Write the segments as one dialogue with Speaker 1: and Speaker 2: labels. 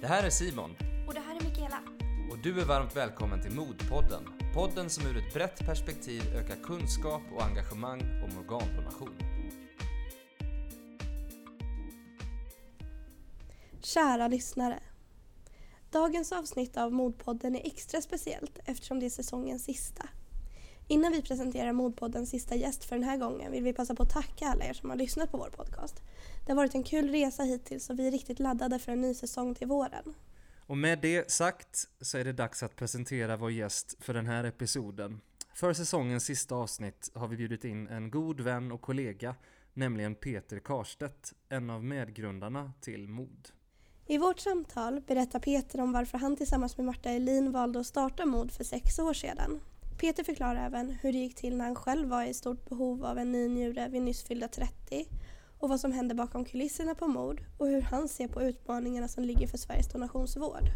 Speaker 1: Det här är Simon
Speaker 2: Och det här är Mikaela.
Speaker 1: och du är varmt välkommen till Modpodden. Podden som ur ett brett perspektiv ökar kunskap och engagemang om organdonation.
Speaker 2: Kära lyssnare. Dagens avsnitt av Modpodden är extra speciellt eftersom det är säsongens sista. Innan vi presenterar Modpoddens sista gäst för den här gången vill vi passa på att tacka alla er som har lyssnat på vår podcast. Det har varit en kul resa hittills och vi är riktigt laddade för en ny säsong till våren.
Speaker 1: Och med det sagt så är det dags att presentera vår gäst för den här episoden. För säsongens sista avsnitt har vi bjudit in en god vän och kollega, nämligen Peter Karstedt, en av medgrundarna till MOD.
Speaker 2: I vårt samtal berättar Peter om varför han tillsammans med Marta Elin valde att starta MOD för sex år sedan. Peter förklarar även hur det gick till när han själv var i stort behov av en ny njure vid nyss fyllda 30 och vad som hände bakom kulisserna på mord, och hur han ser på utmaningarna som ligger för Sveriges donationsvård.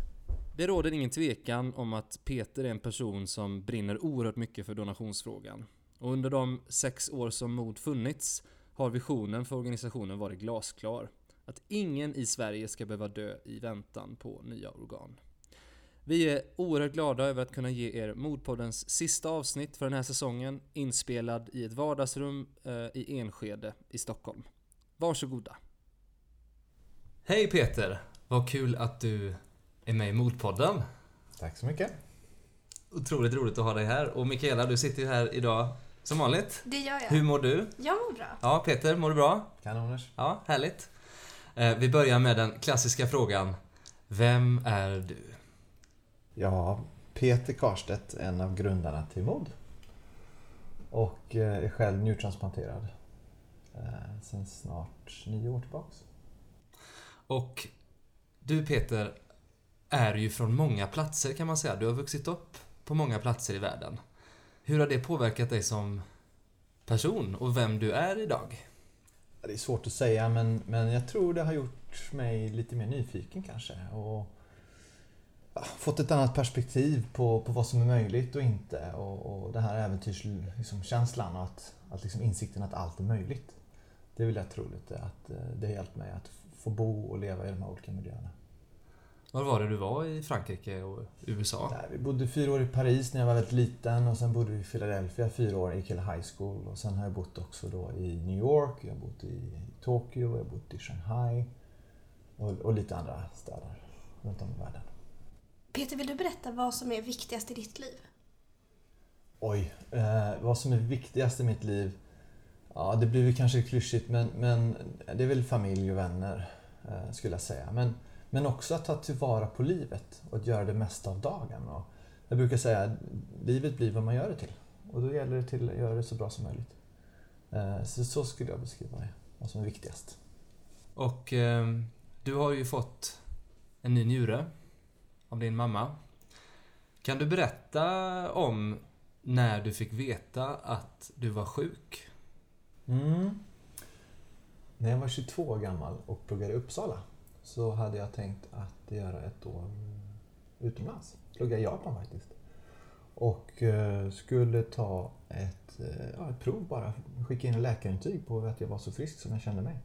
Speaker 1: Det råder ingen tvekan om att Peter är en person som brinner oerhört mycket för donationsfrågan. Och under de sex år som MOD funnits har visionen för organisationen varit glasklar. Att ingen i Sverige ska behöva dö i väntan på nya organ. Vi är oerhört glada över att kunna ge er Modpoddens sista avsnitt för den här säsongen inspelad i ett vardagsrum eh, i Enskede i Stockholm. Varsågoda. Hej Peter! Vad kul att du är med i Modpodden.
Speaker 3: Tack så mycket.
Speaker 1: Otroligt roligt att ha dig här. Och Mikaela, du sitter ju här idag som vanligt.
Speaker 2: Det gör jag.
Speaker 1: Hur mår du?
Speaker 2: Jag mår bra.
Speaker 1: Ja, Peter, mår du bra?
Speaker 3: Kanoners.
Speaker 1: Ja, härligt. Eh, vi börjar med den klassiska frågan. Vem är du?
Speaker 3: Ja, Peter Karstedt, en av grundarna till MOD. Och eh, är själv njurtransplanterad. Eh, sen snart nio år tillbaks.
Speaker 1: Och du Peter är ju från många platser kan man säga. Du har vuxit upp på många platser i världen. Hur har det påverkat dig som person och vem du är idag?
Speaker 3: Det är svårt att säga men, men jag tror det har gjort mig lite mer nyfiken kanske. Och fått ett annat perspektiv på, på vad som är möjligt och inte. Och, och det här äventyrskänslan liksom, känslan och att, att liksom insikten att allt är möjligt. Det vill jag tro lite att eh, det har hjälpt mig att få bo och leva i de här olika miljöerna.
Speaker 1: Var var det du var i Frankrike och USA?
Speaker 3: Nej, vi bodde fyra år i Paris när jag var väldigt liten och sen bodde vi i Philadelphia fyra år, gick hela high school. Och sen har jag bott också då i New York, jag har bott i Tokyo, jag har bott i Shanghai och, och lite andra städer runt om i världen.
Speaker 2: Peter, vill du berätta vad som är viktigast i ditt liv?
Speaker 3: Oj, eh, vad som är viktigast i mitt liv? Ja, det blir väl kanske klyschigt men, men det är väl familj och vänner eh, skulle jag säga. Men, men också att ta tillvara på livet och att göra det mesta av dagen. Och jag brukar säga att livet blir vad man gör det till. Och då gäller det till att göra det så bra som möjligt. Eh, så, så skulle jag beskriva det, vad som är viktigast.
Speaker 1: Och eh, du har ju fått en ny njure av din mamma. Kan du berätta om när du fick veta att du var sjuk?
Speaker 3: Mm. När jag var 22 år gammal och pluggade i Uppsala så hade jag tänkt att göra ett år utomlands. Plugga i Japan faktiskt. Och eh, skulle ta ett, eh, ja, ett prov bara. Skicka in en läkarintyg på att jag var så frisk som jag kände mig.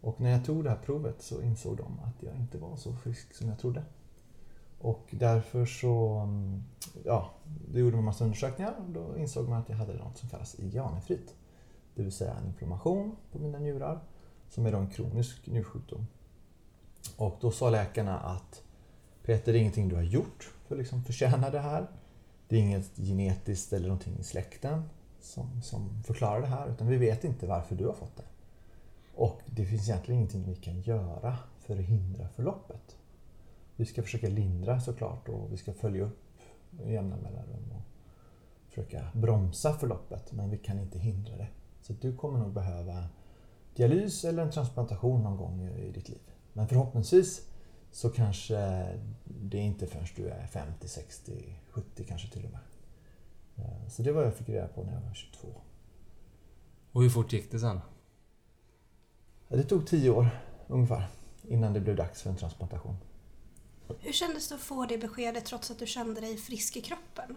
Speaker 3: Och när jag tog det här provet så insåg de att jag inte var så frisk som jag trodde. Och därför så, mm, ja, då gjorde man massa undersökningar och då insåg man att jag hade något som kallas IgA-nefrit. Det vill säga en inflammation på mina njurar som är då en kronisk njursjukdom. Och då sa läkarna att Peter, det är ingenting du har gjort för att liksom förtjäna det här. Det är inget genetiskt eller någonting i släkten som, som förklarar det här, utan vi vet inte varför du har fått det. Och det finns egentligen ingenting vi kan göra för att hindra förloppet. Vi ska försöka lindra såklart och vi ska följa upp med jämna mellanrum och försöka bromsa förloppet, men vi kan inte hindra det. Så du kommer nog behöva dialys eller en transplantation någon gång i ditt liv. Men förhoppningsvis så kanske det är inte förrän du är 50, 60, 70 kanske till och med. Eh, Så det var vad jag fick reda på när jag var 22.
Speaker 1: Och hur fort gick det sen?
Speaker 3: Det tog 10 år ungefär innan det blev dags för en transplantation.
Speaker 2: Hur kändes det att få det beskedet trots att du kände dig frisk i kroppen?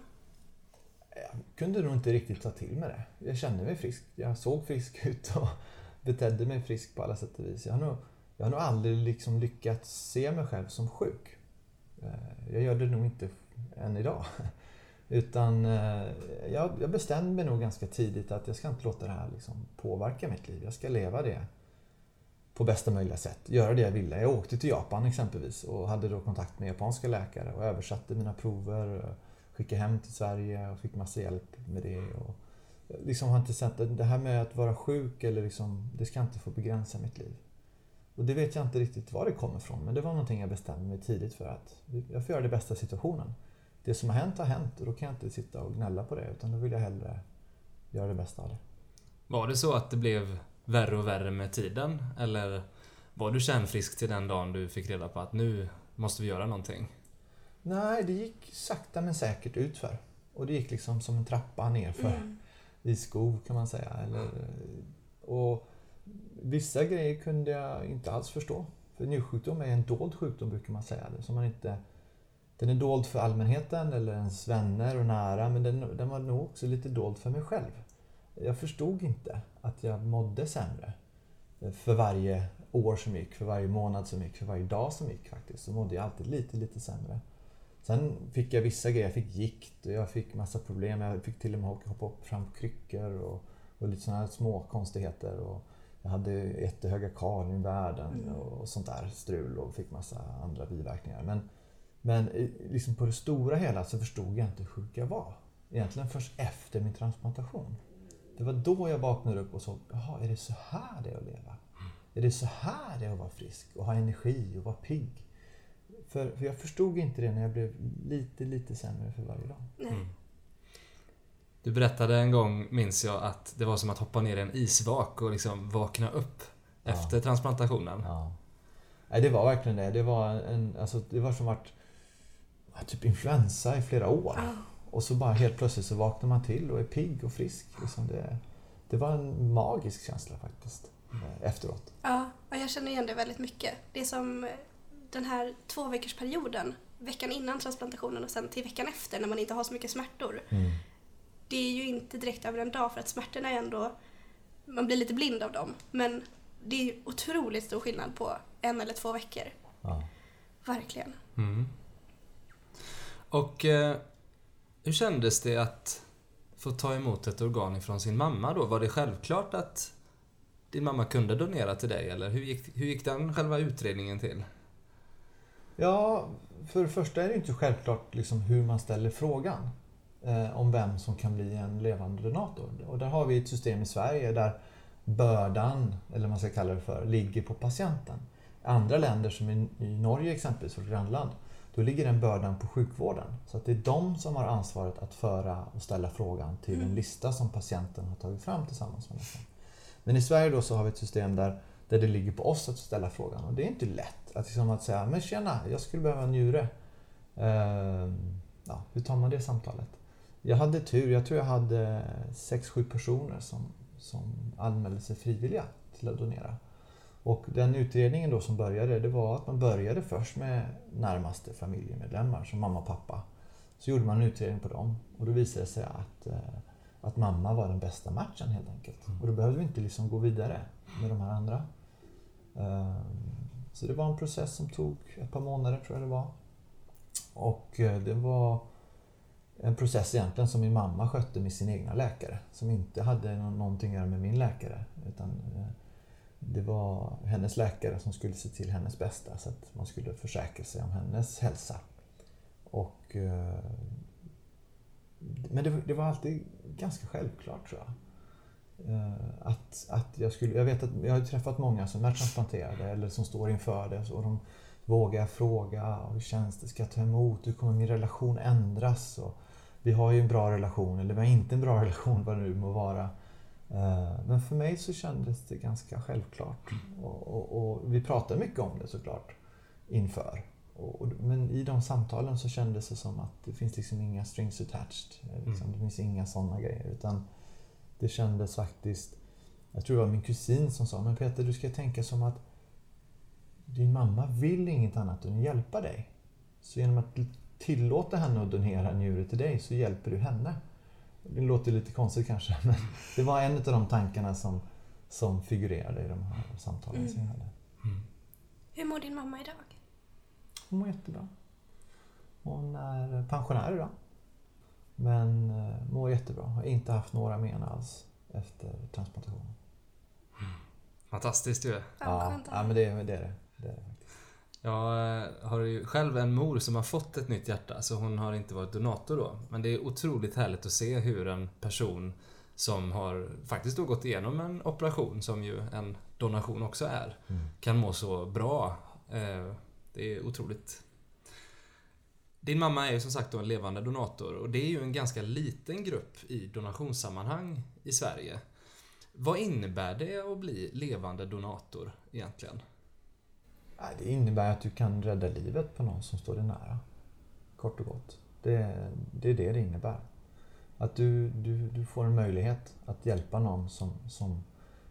Speaker 3: Jag kunde nog inte riktigt ta till mig det. Jag kände mig frisk. Jag såg frisk ut och betedde mig frisk på alla sätt och vis. Jag har nog Jag har nog aldrig liksom lyckats se mig själv som sjuk. Eh, jag gör det nog inte än idag. Utan eh, jag, jag bestämde mig nog ganska tidigt att jag ska inte låta det här liksom påverka mitt liv. Jag ska leva det på bästa möjliga sätt. Göra det jag ville. Jag åkte till Japan exempelvis och hade då kontakt med japanska läkare och översatte mina prover. Skickade hem till Sverige och fick massa hjälp med det. Och eh, liksom har inte sett att det här med att vara sjuk eller liksom, det ska inte få begränsa mitt liv. Och det vet jag inte riktigt var det kommer ifrån men det var någonting jag bestämde mig tidigt för att jag får göra det bästa av situationen. Det som har hänt har hänt och då kan jag inte sitta och gnälla på det utan då vill jag hellre göra det bästa av det.
Speaker 1: Var det så att det blev värre och värre med tiden? Eller var du kärnfrisk till den dagen du fick reda på att nu måste vi göra någonting?
Speaker 3: Nej, det gick sakta men säkert utför. Och det gick liksom som en trappa nerför. Mm. I skov kan man säga. Eller, och vissa grejer kunde jag inte alls förstå. För njursjukdom är en dold sjukdom brukar man säga. Det, som man inte, den är dold för allmänheten eller ens vänner och nära men den, den var nog också lite dold för mig själv. Jag förstod inte att jag mådde sämre. För varje år som gick, för varje månad som gick, för varje dag som gick faktiskt. Så mådde jag alltid lite, lite sämre. Sen fick jag vissa grejer. Jag fick gikt och jag fick massa problem. Jag fick till och med hoppa upp fram på kryckor och, och lite sådana här små konstigheter. Och jag hade jättehöga kaliumvärden mm. och sånt där strul och fick massa andra biverkningar. Men, men liksom på det stora hela så förstod jag inte hur sjuk jag var. Egentligen först efter min transplantation. Det var då jag vaknade upp och såg, jaha, är det så här det är att leva? Är det så här det är att vara frisk och ha energi och vara pigg? För, för jag förstod inte det när jag blev lite, lite sämre för varje dag. Mm.
Speaker 1: Du berättade en gång, minns jag, att det var som att hoppa ner i en isvak och liksom vakna upp ja. efter transplantationen. Ja.
Speaker 3: Nej, det var verkligen det. Det var, en, alltså, det var som att typ influensa i flera år. Och så bara helt plötsligt så vaknar man till och är pigg och frisk. Liksom det, det var en magisk känsla faktiskt. Eh, efteråt.
Speaker 2: Ja, och jag känner igen det väldigt mycket. Det är som den här två veckors perioden veckan innan transplantationen och sen till veckan efter när man inte har så mycket smärtor. Mm. Det är ju inte direkt över en dag för att smärtorna är ändå, man blir lite blind av dem. Men det är otroligt stor skillnad på en eller två veckor. Ja. Verkligen. Mm.
Speaker 1: Och eh, hur kändes det att få ta emot ett organ ifrån sin mamma då? Var det självklart att din mamma kunde donera till dig eller hur gick, hur gick den själva utredningen till?
Speaker 3: Ja, för det första är det inte självklart liksom hur man ställer frågan eh, om vem som kan bli en levande donator. Och där har vi ett system i Sverige där bördan, eller vad man ska kalla det för, ligger på patienten. I andra länder som i, i Norge exempelvis, vårt grannland, då ligger den bördan på sjukvården. Så att det är de som har ansvaret att föra och ställa frågan till en mm. lista som patienten har tagit fram tillsammans med läkaren. Men i Sverige då så har vi ett system där, där det ligger på oss att ställa frågan. Och det är inte lätt att, liksom att säga, men tjena, jag skulle behöva en njure. Uh, ja, hur tar man det samtalet? Jag hade tur, jag tror jag hade 6-7 personer som, som anmälde sig frivilliga till att donera. Och den utredningen då som började, det var att man började först med närmaste familjemedlemmar, som mamma och pappa. Så gjorde man en utredning på dem och då visade det sig att eh, att mamma var den bästa matchen helt enkelt. Mm. Och då behövde vi inte liksom gå vidare med de här andra. Ehm, så det var en process som tog ett par månader tror jag det var. Och eh, det var en process egentligen som min mamma skötte med sin egna läkare. Som inte hade någonting att göra med min läkare. Utan eh, det var hennes läkare som skulle se till hennes bästa så att man skulle försäkra sig om hennes hälsa. Och eh, men det, det, var alltid ganska självklart tror jag. Eh, att, att jag, skulle, jag vet att jag har träffat många som är transplanterade eller som står inför det. Och de vågar fråga hur känns det, ska jag ta emot, hur kommer min relation ändras? Och vi har ju en bra relation, eller vi har inte en bra relation, vad det nu må vara. Eh, men för mig så kändes det ganska självklart. Och, och, och vi pratade mycket om det såklart inför. Och, men i de samtalen så kändes det som att det finns liksom inga strings attached. Eh, liksom, mm. Det finns inga sådana grejer. Utan det kändes faktiskt... Jag tror det var min kusin som sa, men Peter du ska tänka som att din mamma vill inget annat än att hjälpa dig. Så genom att tillåta henne att donera njure till dig så hjälper du henne. Det låter lite konstigt kanske, men det var en av de tankarna som, som figurerade i de här samtalen mm. som jag hade. Mm.
Speaker 2: Hur mår din mamma idag?
Speaker 3: Hon mår jättebra. Hon är pensionär idag. Men eh, mår jättebra. Har inte haft några men alls efter transplantationen.
Speaker 1: Fantastiskt ju.
Speaker 2: Ja,
Speaker 3: Ja, men det, det är det. det, är det.
Speaker 1: Jag eh, har ju själv en mor som har fått ett nytt hjärta, så hon har inte varit donator då. Men det är otroligt härligt att se hur en person som har faktiskt då gått igenom en operation, som ju en donation också är,
Speaker 3: Mm.
Speaker 1: kan må så bra. Eh, Det är otroligt. Din mamma är ju som sagt då en levande donator och det är ju en ganska liten grupp i donationssammanhang i Sverige. Vad innebär det att bli levande donator egentligen?
Speaker 3: Det innebär att du kan rädda livet på någon som står dig nära. Kort och gott. Det, det är det det innebär. Att du, du, du får en möjlighet att hjälpa någon som, som,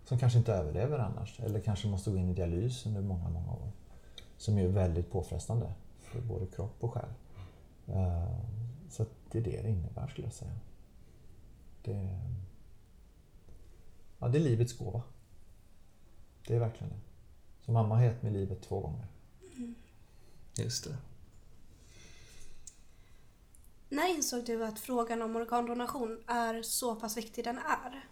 Speaker 3: som kanske inte överlever annars. Eller kanske måste gå in i dialys under många, många år. Som är väldigt påfrestande för både kropp och själ. Eh, så att det är det det innebär skulle jag säga. Det, ja, det är livets gåva. Det är verkligen det. Så mamma har gett mig livet två gånger.
Speaker 1: Just det.
Speaker 2: När insåg du att frågan om organdonation är så pass viktig den är?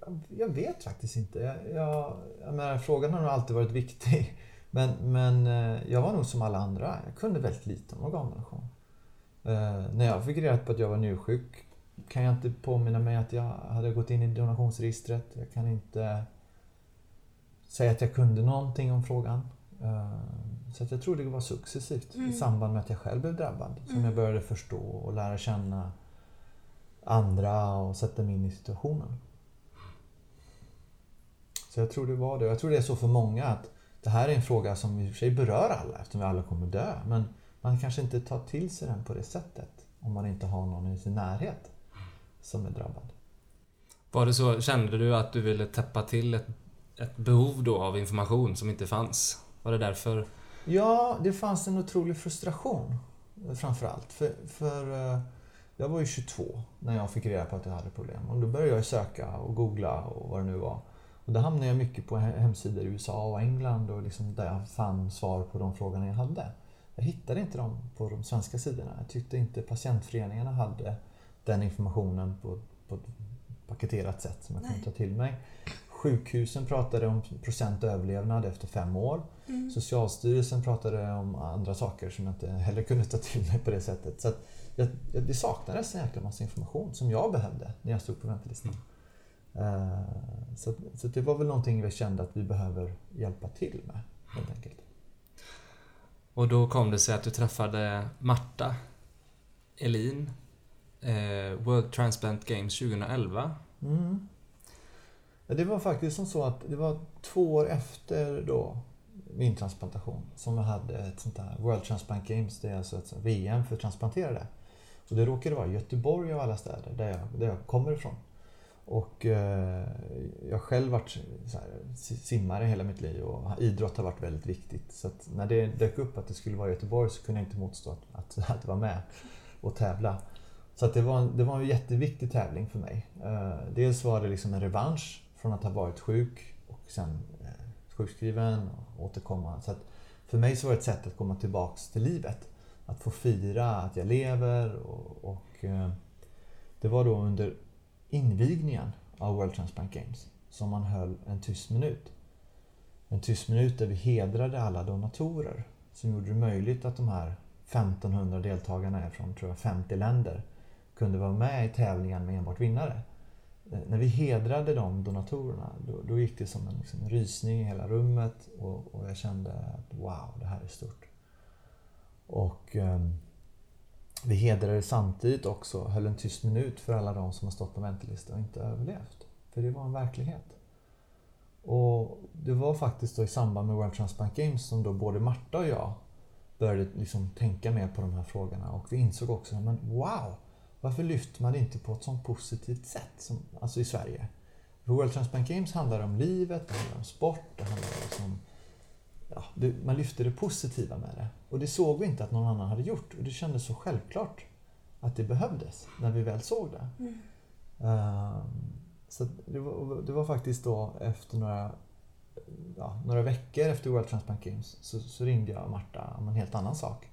Speaker 3: Jag- Jag vet faktiskt inte. Jag, jag, jag menar, frågan har nog alltid varit viktig. Men, men eh, jag var nog som alla andra. Jag kunde väldigt lite om organdonation. Eh, när jag fick reda på att jag var njursjuk kan jag inte påminna mig att jag hade gått in i donationsregistret. Jag kan inte säga att jag kunde någonting om frågan. Eh, så jag tror det var successivt
Speaker 2: Mm.
Speaker 3: i samband med att jag själv blev drabbad. Som
Speaker 2: Mm.
Speaker 3: jag började förstå och lära känna andra och sätta mig in i situationen. Så jag tror det var det. Jag tror det är så för många att det här är en fråga som i och för sig berör alla eftersom vi alla kommer dö. Men man kanske inte tar till sig den på det sättet om man inte har någon i sin närhet som är drabbad.
Speaker 1: Var det så, kände du att du ville täppa till ett, ett behov då av information som inte fanns? Var det därför?
Speaker 3: Ja, det fanns en otrolig frustration eh, framförallt. För, för eh, jag var ju 22 när jag fick reda på att jag hade problem. Och då började jag söka och googla och vad det nu var. Och då hamnade jag mycket på he- hemsidor i USA och England och liksom där jag fann svar på de frågorna jag hade. Jag hittade inte dem på de svenska sidorna. Jag tyckte inte patientföreningarna hade den informationen på, på ett paketerat sätt som jag kunde
Speaker 2: Nej.
Speaker 3: ta till mig. Sjukhusen pratade om procent överlevnad efter fem år.
Speaker 2: Mm.
Speaker 3: Socialstyrelsen pratade om andra saker som jag inte heller kunde ta till mig på det sättet. Så att jag, jag, det saknades en jäkla massa information som jag behövde när jag stod på väntelistan. Så, att- så att det var väl någonting vi kände att vi behöver hjälpa till med helt enkelt.
Speaker 1: Och då kom det sig att du träffade Marta Elin eh, World Transplant Games 2011.
Speaker 3: Mm. Ja, det var faktiskt som så att det var två år efter då min transplantation som jag hade ett sånt där World Transplant Games. Det är alltså ett VM för transplanterade. Och det råkade vara Göteborg av alla städer där jag, där jag kommer ifrån. Och eh, jag har själv varit så här, simmare hela mitt liv och idrott har varit väldigt viktigt. Så att när det dök upp att det skulle vara Göteborg så kunde jag inte motstå att, att, att vara med och tävla. Så att det, var en, det var en jätteviktig tävling för mig. Eh, dels var det liksom en revansch från att ha varit sjuk och sen eh, sjukskriven och återkomma. Så att för mig så var det ett sätt att komma tillbaks till livet. Att få fira att jag lever och, och eh, det var då under invigningen av World Transplant Games som man höll en tyst minut. En tyst minut där vi hedrade alla donatorer som gjorde det möjligt att de här 1500 deltagarna är från tror jag 50 länder kunde vara med i tävlingen med enbart vinnare. Eh, när vi hedrade de donatorerna då, då gick det som en liksom, rysning i hela rummet och, och jag kände att wow, det här är stort. Och eh, vi hedrade samtidigt också, höll en tyst minut för alla de som har stått på väntelista och inte överlevt. För det var en verklighet. Och det var faktiskt då i samband med World Transplant Games som då både Marta och jag började liksom tänka mer på de här frågorna och vi insåg också, att wow! Varför lyfter man inte på ett sånt positivt sätt, som, alltså i Sverige? För World Transplant Games handlar om livet, det handlar om sport, det handlar liksom om... Ja, det, man lyfte det positiva med det. Och det såg vi inte att någon annan hade gjort. Och det kändes så självklart att det behövdes när vi väl såg det.
Speaker 2: Mm.
Speaker 3: Ehm, så det, var, det var faktiskt då efter några ja, några veckor efter World Transplant Games så, så ringde jag Marta om en helt annan sak.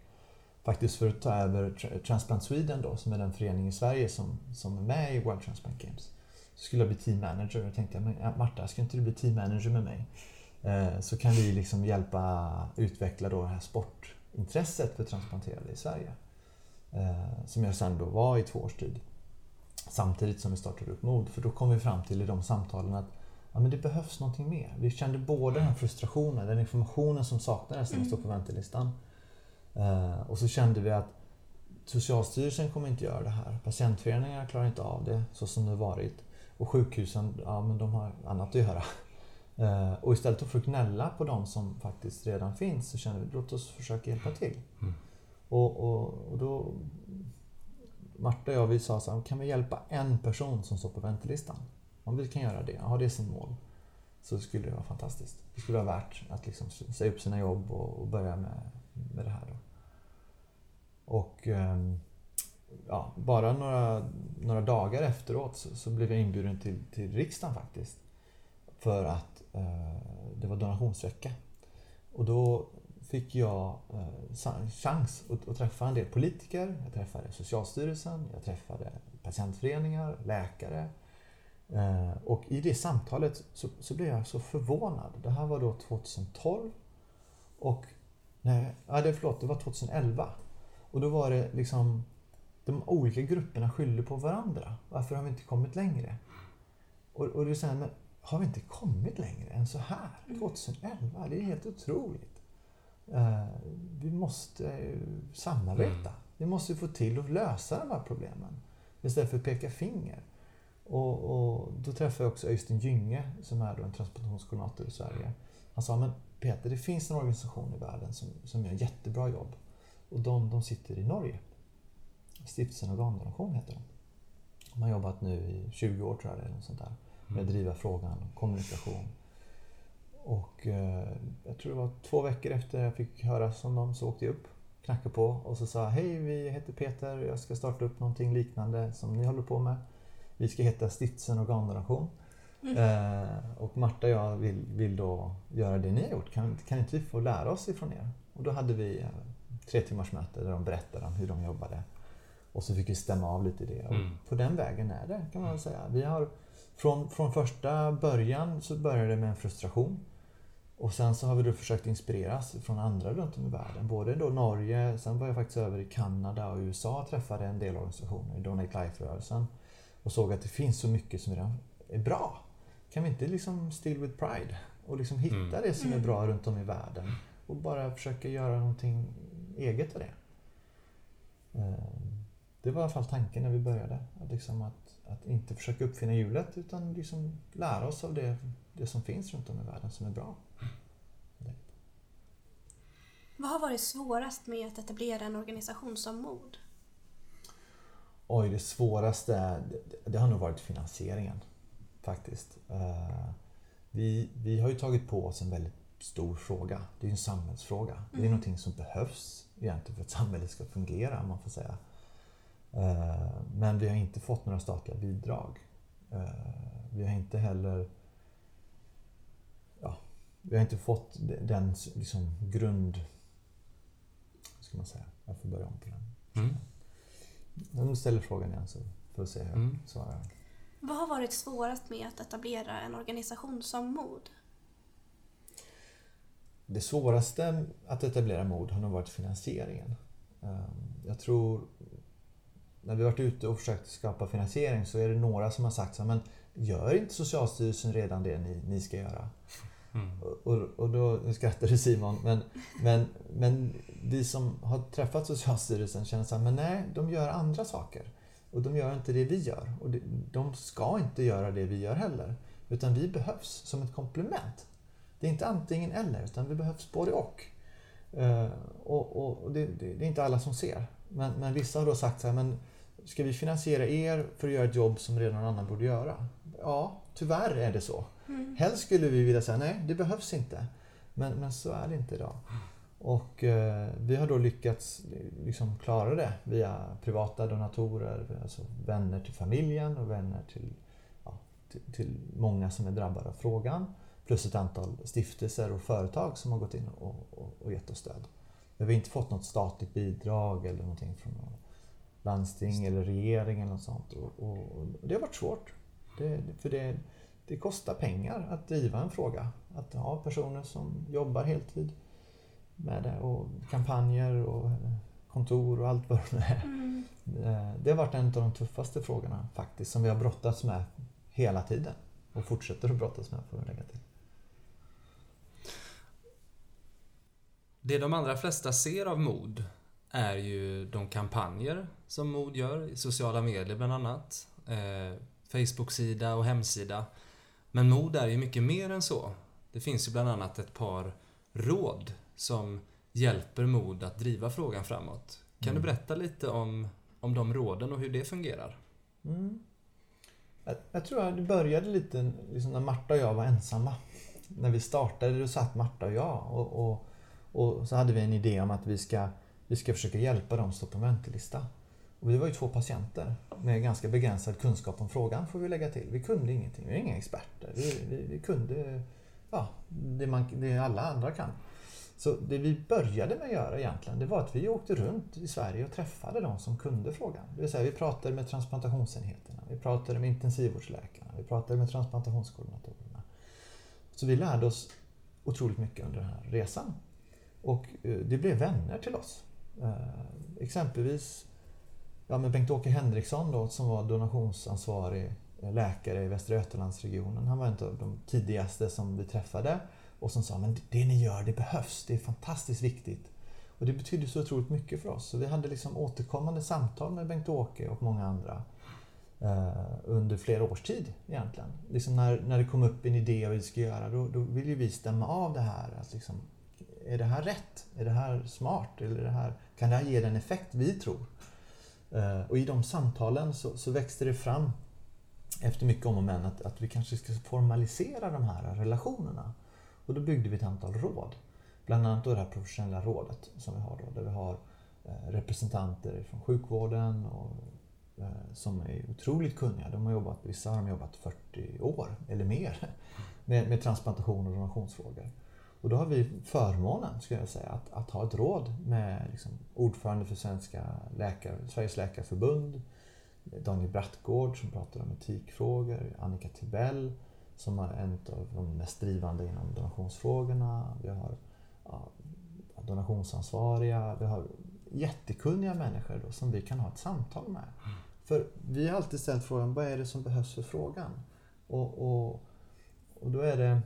Speaker 3: Faktiskt för att ta över Transplant Sweden då, som är den förening i Sverige som, som är med i World Transplant Games. Så skulle jag bli team manager och tänkte men Marta, ska inte du bli team manager med mig? Eh, så kan vi liksom hjälpa utveckla då det här sportintresset för transplanterade i Sverige. Eh, som jag sen då var i två års tid. Samtidigt som vi startade upp MOD. För då kom vi fram till i de samtalen att ja, men det behövs någonting mer. Vi kände både den frustrationen, den informationen som saknades när vi stod på mm. väntelistan. Eh, och så kände vi att Socialstyrelsen kommer inte göra det här. Patientföreningar klarar inte av det så som det varit. Och sjukhusen, ja men de har annat att göra. Eh, och istället för att gnälla på de som faktiskt redan finns så kände vi låt oss försöka hjälpa till. Mm. Och, och, och, då Marta och jag vi sa så här, kan vi hjälpa en person som står på väntelistan? Om vi kan göra det, ha det som mål, så skulle det vara fantastiskt. Det skulle vara värt att liksom säga upp sina jobb och, och börja med, med det här. Då. Och ehm, ja, bara några, några dagar efteråt så, så, blev jag inbjuden till, till riksdagen faktiskt. För att eh, det var donationsvecka. Och då fick jag eh, chans att, att, träffa en del politiker. Jag träffade Socialstyrelsen, jag träffade patientföreningar, läkare. Eh, och i det samtalet så, så, blev jag så förvånad. Det här var då 2012. Och nej, ja, det, förlåt, det var 2011. Och då var det liksom de olika grupperna skyllde på varandra. Varför har vi inte kommit längre? Och, och det är så här, men har vi inte kommit längre än så här? 2011, mm. det är helt otroligt. Uh, vi måste uh, samarbeta. Mm. Vi måste få till att lösa de här problemen. Istället för att peka finger. Och, och då träffade jag också Öystein Gynge som är en transplantationskoordinator i Sverige. Han sa, men Peter, det finns en organisation i världen som, som gör jättebra jobb. Och de, de sitter i Norge. Stiftelsen Organdonation heter de. De har jobbat nu i 20 år tror jag, eller något sånt där, med att mm. driva frågan om kommunikation. Och eh, jag tror det var två veckor efter jag fick höra om dem så åkte jag upp, knackade på och så sa Hej, vi heter Peter, jag ska starta upp någonting liknande som ni håller på med. Vi ska heta Stiftelsen Organdonation. Mm. Eh, och Marta och jag vill, vill då göra det ni har gjort. Kan, kan inte vi få lära oss ifrån er? Och då hade vi eh, tre timmars möte där de berättade om hur de jobbade. Och så fick vi stämma av lite det. Och mm. på den vägen är det kan man väl säga. Vi har, från, från första början så började det med en frustration. Och sen så har vi då försökt inspireras från andra runt om i världen. Både då Norge, sen var jag faktiskt över i Kanada och USA och träffade en del organisationer i Donate Life-rörelsen. Och såg att det finns så mycket som redan är bra. Kan vi inte liksom still with pride? Och liksom hitta mm. det som är bra runt om i världen. Och bara försöka göra någonting eget av det. Ehm, det var i alla fall tanken när vi började. Att, liksom att, att inte försöka uppfinna hjulet utan liksom lära oss av det, det som finns runt om i världen som är bra.
Speaker 2: Vad har varit svårast med att etablera en organisation som MOD?
Speaker 3: Oj, det svåraste det, det har nog varit finansieringen. Faktiskt. Uh, vi, vi har ju tagit på oss en väldigt stor fråga. Det är en samhällsfråga. Mm. Det är mm. någonting som behövs egentligen för att samhället ska fungera, om man får säga. Eh, men vi har inte fått några statliga bidrag. Eh, vi har inte heller ja, vi har inte fått den liksom, grund... Vad ska man säga? Jag får börja om på den. Mm. Om du ställer frågan igen så får vi se hur jag mm. svarar.
Speaker 2: Vad har varit svårast med att etablera en organisation som MOD?
Speaker 3: Det svåraste att etablera MOD har nog varit finansieringen. Ehm, jag tror när vi varit ute och försökt skapa finansiering så är det några som har sagt så men gör inte Socialstyrelsen redan det ni, ni ska göra? Mm. Och, och då skrattade Simon, men, men, men vi som har träffat Socialstyrelsen känner så här, men nej, de gör andra saker. Och de gör inte det vi gör. Och de ska inte göra det vi gör heller. Utan vi behövs som ett komplement. Det är inte antingen eller, utan vi behövs både och. Uh, och, och, och det, det, det, är inte alla som ser. Men, men vissa har då sagt så här, men ska vi finansiera er för att göra ett jobb som redan någon annan borde göra? Ja, tyvärr är det så. Mm. Helst skulle vi vilja säga nej, det behövs inte. Men, men så är det inte idag. Och eh, vi har då lyckats liksom klara det via privata donatorer, alltså vänner till familjen och vänner till, ja, till, till, många som är drabbade av frågan. Plus ett antal stiftelser och företag som har gått in och, och, och gett oss stöd. Men vi har inte fått något statligt bidrag eller någonting från landsting eller regering eller något sånt. Och, och, och det har varit svårt. Det, för det, det kostar pengar att driva en fråga. Att ha personer som jobbar heltid med det och kampanjer och kontor och allt vad det är. Mm. Det har varit en av de tuffaste frågorna faktiskt som vi har brottats med hela tiden och fortsätter att brottas med får vi lägga till.
Speaker 1: Det de allra flesta ser av mod är ju de kampanjer som mod gör i sociala medier bland annat. Eh, Facebook-sida och hemsida. Men mod är ju mycket mer än så. Det finns ju bland annat ett par råd som hjälper mod att driva frågan framåt. Kan mm. du berätta lite om, om de råden och hur det fungerar?
Speaker 3: Mm. Jag, jag, tror att det började lite liksom när Marta och jag var ensamma. När vi startade, då satt Marta och jag och, och, och så hade vi en idé om att vi ska, vi ska försöka hjälpa dem som står på väntelista. Och vi var ju två patienter med ganska begränsad kunskap om frågan får vi lägga till. Vi kunde ingenting, vi är inga experter. Vi, vi, vi kunde ja, det, man, det alla andra kan. Så det vi började med att göra egentligen, det var att vi åkte runt i Sverige och träffade de som kunde frågan. Det vill säga vi pratade med transplantationsenheterna, vi pratade med intensivvårdsläkarna, vi pratade med transplantationskoordinatorerna. Så vi lärde oss otroligt mycket under den här resan. Och eh, det blev vänner till oss. Eh, exempelvis ja, Bengt-Åke Henriksson då, som var donationsansvarig eh, läkare i Västra Götalandsregionen. Han var en av de tidigaste som vi träffade och som sa men det ni gör det behövs, det är fantastiskt viktigt. Och det betydde så otroligt mycket för oss. Så vi hade liksom återkommande samtal med Bengt-Åke och många andra eh, under flera års tid egentligen. Liksom när, när det kom upp en idé vad vi ska göra då, då ville vi stämma av det här. Att liksom, är det här rätt? Är det här smart? Eller det här, kan det här ge den effekt vi tror? Eh, och i de samtalen så, så växte det fram efter mycket om och men att, att vi kanske ska formalisera de här relationerna. Och då byggde vi ett antal råd. Bland annat då det här professionella rådet som vi har då, där vi har eh, representanter från sjukvården och, eh, som är otroligt kunniga. De har jobbat, vissa har jobbat 40 år eller mer med, med transplantation och donationsfrågor. Och då har vi förmånen, skulle jag säga, att, att ha ett råd med liksom, ordförande för Svenska läkare, Sveriges läkarförbund, Daniel Brattgård som pratar om etikfrågor, Annika Tibell som är en av de mest drivande inom donationsfrågorna. Vi har ja, donationsansvariga, vi har jättekunniga människor då, som vi kan ha ett samtal med. För vi har alltid ställt frågan, vad är det som behövs för frågan? Och, och, och då är det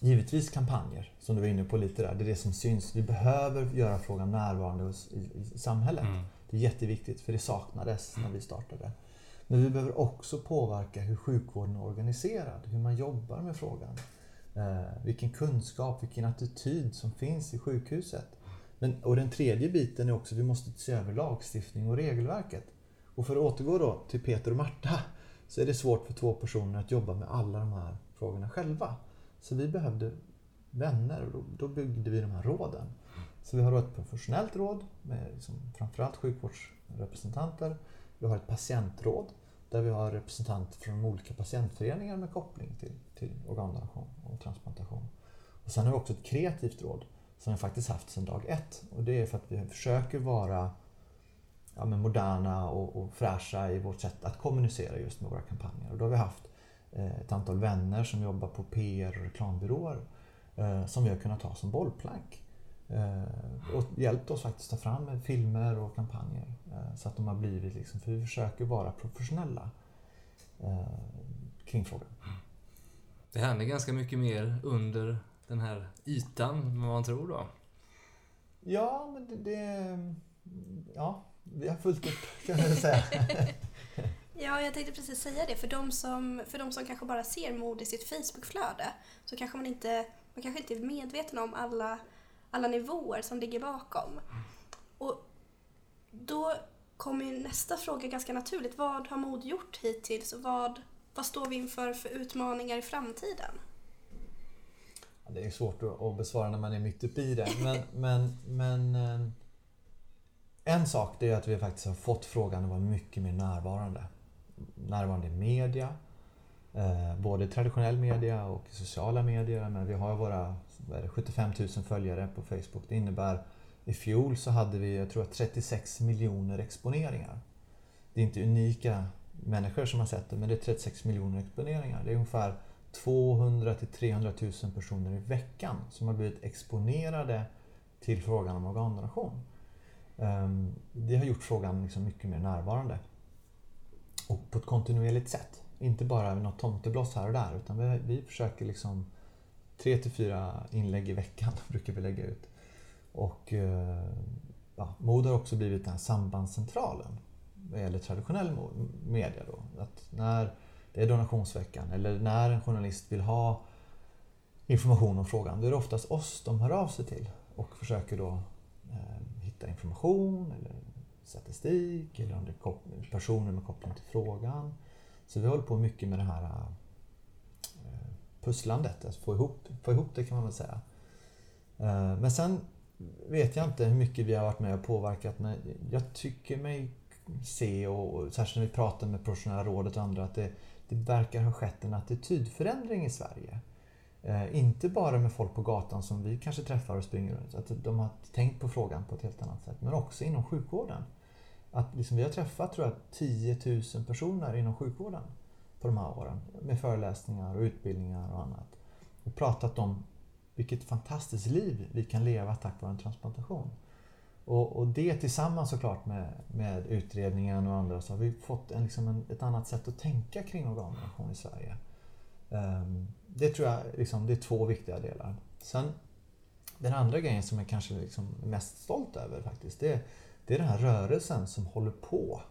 Speaker 3: Givetvis kampanjer, som du var inne på lite där. Det är det som syns. Vi behöver göra frågan närvarande i, i samhället. Mm. Det är jätteviktigt, för det saknades när vi startade. Men vi behöver också påverka hur sjukvården är organiserad, hur man jobbar med frågan. Eh, vilken kunskap, vilken attityd som finns i sjukhuset. Men, och den tredje biten är också att vi måste se över lagstiftning och regelverket. Och för att återgå då till Peter och Marta så är det svårt för två personer att jobba med alla de här frågorna själva. Så vi behövde vänner och då, byggde vi de här råden. Så vi har ett professionellt råd med liksom framförallt sjukvårdsrepresentanter. Vi har ett patientråd där vi har representanter från olika patientföreningar med koppling till, till organdonation och transplantation. Och sen har vi också ett kreativt råd som vi faktiskt haft sedan dag ett. Och det är för att vi försöker vara ja, moderna och, och fräscha i vårt sätt att kommunicera just med våra kampanjer. Och då har vi haft Eh, ett antal vänner som jobbar på PR och reklambyråer eh, som vi har kunnat ha som bollplank. Eh, och hjälpt oss faktiskt ta fram filmer och kampanjer så att de har blivit liksom, för vi försöker vara professionella kring frågan.
Speaker 1: Det händer ganska mycket mer under den här ytan än vad man tror då?
Speaker 3: Ja, men det, det ja, vi har fullt upp kan man säga.
Speaker 2: Ja, jag tänkte precis säga det. För de som, för de som kanske bara ser mode i sitt Facebookflöde så kanske man inte, man kanske inte är medveten om alla, alla nivåer som ligger bakom. Och då kommer ju nästa fråga ganska naturligt. Vad har mod gjort hittills och vad, vad står vi inför för utmaningar i framtiden?
Speaker 3: det är svårt att besvara när man är mitt uppe i det. Men, men, men eh, en sak är att vi faktiskt har fått frågan att vara mycket mer närvarande närvarande i media. Eh, både traditionell media och sociala medier. Men vi har våra 75 000 följare på Facebook. Det innebär i fjol så hade vi, jag tror 36 miljoner exponeringar. Det är inte unika människor som har sett det, men det är 36 miljoner exponeringar. Det är ungefär 200 till 300 000 personer i veckan som har blivit exponerade till frågan om organdonation. Ehm, det har gjort frågan liksom mycket mer närvarande. Och på ett kontinuerligt sätt. Inte bara något tomtebloss här och där utan vi, vi försöker liksom tre till fyra inlägg i veckan brukar vi lägga ut. Och eh, ja, MOD har också blivit den här sambandscentralen vad gäller traditionell media. Då. Att när det är donationsveckan eller när en journalist vill ha information om frågan, då är det oftast oss de hör av sig till och försöker då eh, hitta information eller statistik eller om det är personer med koppling till frågan. Så vi håller på mycket med det här eh, pusslandet, att få ihop, få ihop det kan man väl säga. Eh, men sen vet jag inte hur mycket vi har varit med och påverkat men jag tycker mig se, och särskilt när vi pratar med professionella rådet och andra, att det, det verkar ha skett en attitydförändring i Sverige. Eh, inte bara med folk på gatan som vi kanske träffar och springer runt. Att de har tänkt på frågan på ett helt annat sätt. Men också inom sjukvården. Att liksom vi har träffat tror jag, 10 000 personer inom sjukvården på de här åren. Med föreläsningar och utbildningar och annat. Och pratat om vilket fantastiskt liv vi kan leva tack vare en transplantation. Och, och, det tillsammans såklart med, med utredningen och andra så har vi fått en, liksom en, ett annat sätt att tänka kring organdonation i Sverige. Um, det tror jag liksom, det är två viktiga delar. Sen den andra grejen som jag kanske liksom mest stolt över faktiskt, det, det är den här rörelsen som håller på,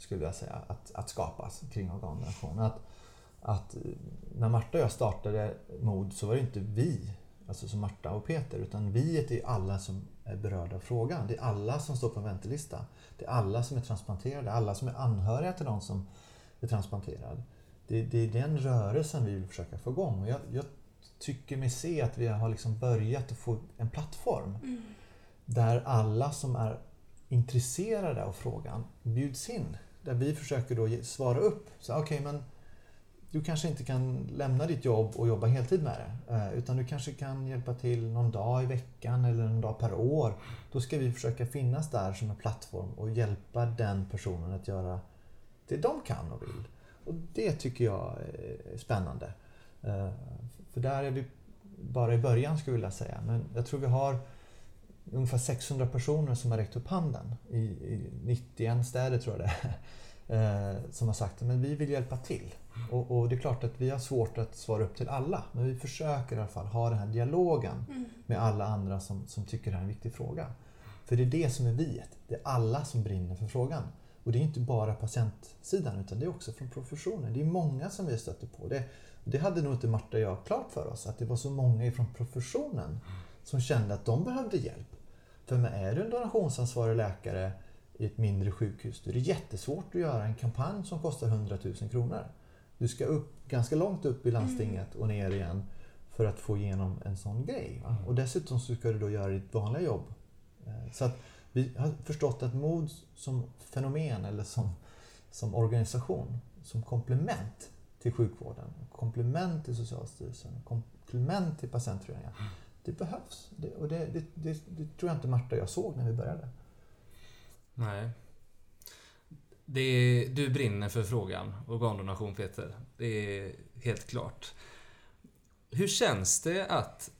Speaker 3: skulle jag säga, att, att skapas kring organdonation. Att, att när Marta och jag startade MOD så var det inte vi, alltså som Marta och Peter, utan vi är alla som är berörda av frågan. Det är alla som står på en väntelista. Det är alla som är transplanterade, alla som är anhöriga till någon som är transplanterad. Det, det är den rörelsen vi vill försöka få igång. Och jag, jag tycker mig se att vi har liksom börjat att få en plattform mm. där alla som är intresserade av frågan bjuds in. Där vi försöker då svara upp. Så okay, men du kanske inte kan lämna ditt jobb och jobba heltid med det. Eh, utan du kanske kan hjälpa till någon dag i veckan eller någon dag per år. Då ska vi försöka finnas där som en plattform och hjälpa den personen att göra det de kan och vill. Och det tycker jag är spännande. Eh, för där är vi bara i början skulle jag vilja säga. Men jag tror vi har ungefär 600 personer som har räckt upp handen i, 91 städer tror jag det är. Eh, som har sagt att vi vill hjälpa till. Och, och, det är klart att vi har svårt att svara upp till alla. Men vi försöker i alla fall ha den här dialogen mm. med alla andra som, som tycker det här är en viktig fråga. För det är det som är viet. Det är alla som brinner för frågan. Och det är inte bara patientsidan utan det är också från professionen. Det är många som vi stöter på. Det, det hade nog inte Marta och jag klart för oss. Att det var så många från professionen som kände att de behövde hjälp. För är du en donationsansvarig läkare i ett mindre sjukhus, då är det jättesvårt att göra en kampanj som kostar 100 000 kronor. Du ska upp ganska långt upp i landstinget och ner igen för att få igenom en sån grej. Va? Och dessutom så ska du då göra ditt vanliga jobb. Eh, så att vi har förstått att mod som fenomen eller som, som organisation, som komplement till sjukvården, komplement till Socialstyrelsen, komplement till patientföreningar. Det behövs. Det, och det, det, det, det tror jag inte Marta och jag såg när vi började.
Speaker 1: Nej. Det du brinner för frågan, organdonation Peter. Det är helt klart. Hur känns det att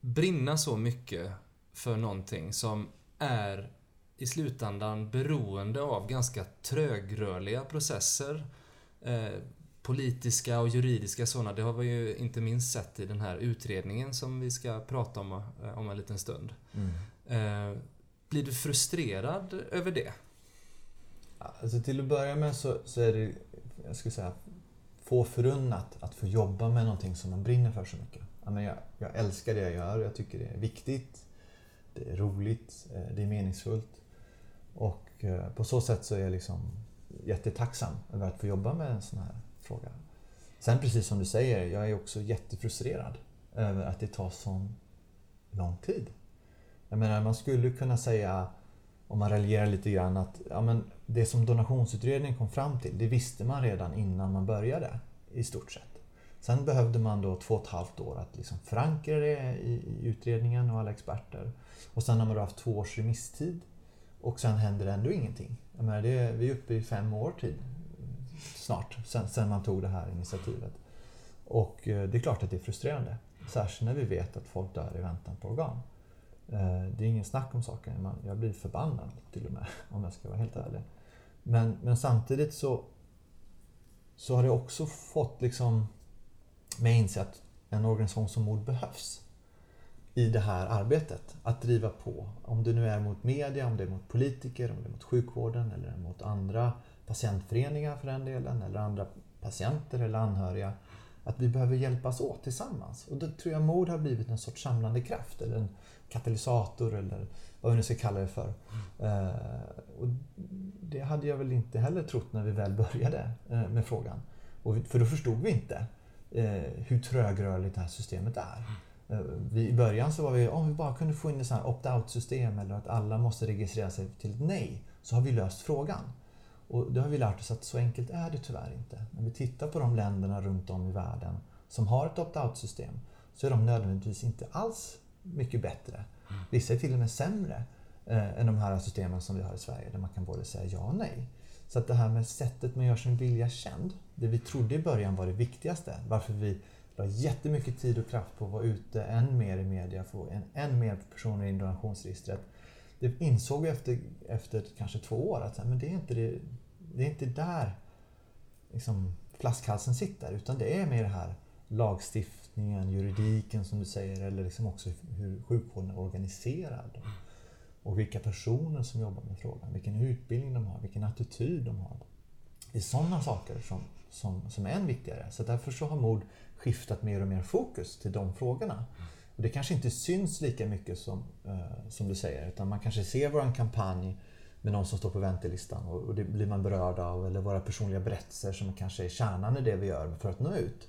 Speaker 1: brinna så mycket för någonting som är i slutändan beroende av ganska trögrörliga processer? Eh, Politiska och juridiska sådana. Det har vi ju inte minst sett i den här utredningen som vi ska prata om eh, om en liten stund. Mm. Eh, blir du frustrerad över det?
Speaker 3: Alltså till att börja med så, så är det, jag skulle säga, få förunnat att få jobba med någonting som man brinner för så mycket. Jag, jag älskar det jag gör, jag tycker det är viktigt, det är roligt, eh, det är meningsfullt. Och på så sätt så är jag liksom jättetacksam över att få jobba med en sån här fråga. Sen precis som du säger, jag är också jättefrustrerad över att det tar så lång tid. Jag menar, man skulle kunna säga, om man raljerar lite grann, att ja, men det som donationsutredningen kom fram till, det visste man redan innan man började. I stort sett. Sen behövde man då två och ett halvt år att liksom förankra det i, i utredningen och alla experter. Och sen har man då haft två års remisstid. Och sen händer det ändå ingenting. Jag menar, det, vi är uppe i fem år tid snart sen, sen man tog det här initiativet. Och eh, det är klart att det är frustrerande. Särskilt när vi vet att folk dör i väntan på organ. Eh, det är ingen snack om saken. Jag blir förbannad till och med, om jag ska vara helt ärlig. Men, men samtidigt så, så har det också fått liksom mig inse att en organisation som MOD behövs i det här arbetet. Att driva på. Om det nu är mot media, om det är mot politiker, om det är mot sjukvården eller mot andra patientföreningar för den delen, eller andra patienter eller anhöriga. Att vi behöver hjälpas åt tillsammans. Och då tror jag MOD har blivit en sorts samlande kraft eller en katalysator eller vad vi nu ska kalla det för. Mm. Och det hade jag väl inte heller trott när vi väl började eh, med frågan. Och, för då förstod vi inte eh, hur trögrörligt det här systemet är. Vi, I början så var vi, om vi bara kunde få in ett opt-out system eller att alla måste registrera sig till ett nej, så har vi löst frågan. Och det har vi lärt oss att så enkelt är det tyvärr inte. När vi tittar på de länderna runt om i världen som har ett opt-out system så är de nödvändigtvis inte alls mycket bättre. Mm. Vissa är till och med sämre eh, än de här systemen som vi har i Sverige där man kan både säga ja och nej. Så att det här med sättet man gör sin vilja känd, det vi trodde i början var det viktigaste, varför vi la jättemycket tid och kraft på att vara ute än mer i media, få en, än mer personer i donationsregistret det insåg vi efter, efter kanske två år att men det, är inte det, det är inte där liksom, flaskhalsen sitter. Utan det är mer det här lagstiftningen, juridiken som du säger, eller liksom också hur sjukvården är organiserad. Och vilka personer som jobbar med frågan, vilken utbildning de har, vilken attityd de har. Det är sådana saker som, som, som är än viktigare. Så därför så har MOD skiftat mer och mer fokus till de frågorna. Och det kanske inte syns lika mycket som, eh, som du säger, utan man kanske ser vår kampanj med någon som står på väntelistan och, och det blir man berörd av, eller våra personliga berättelser som kanske är kärnan i det vi gör för att nå ut.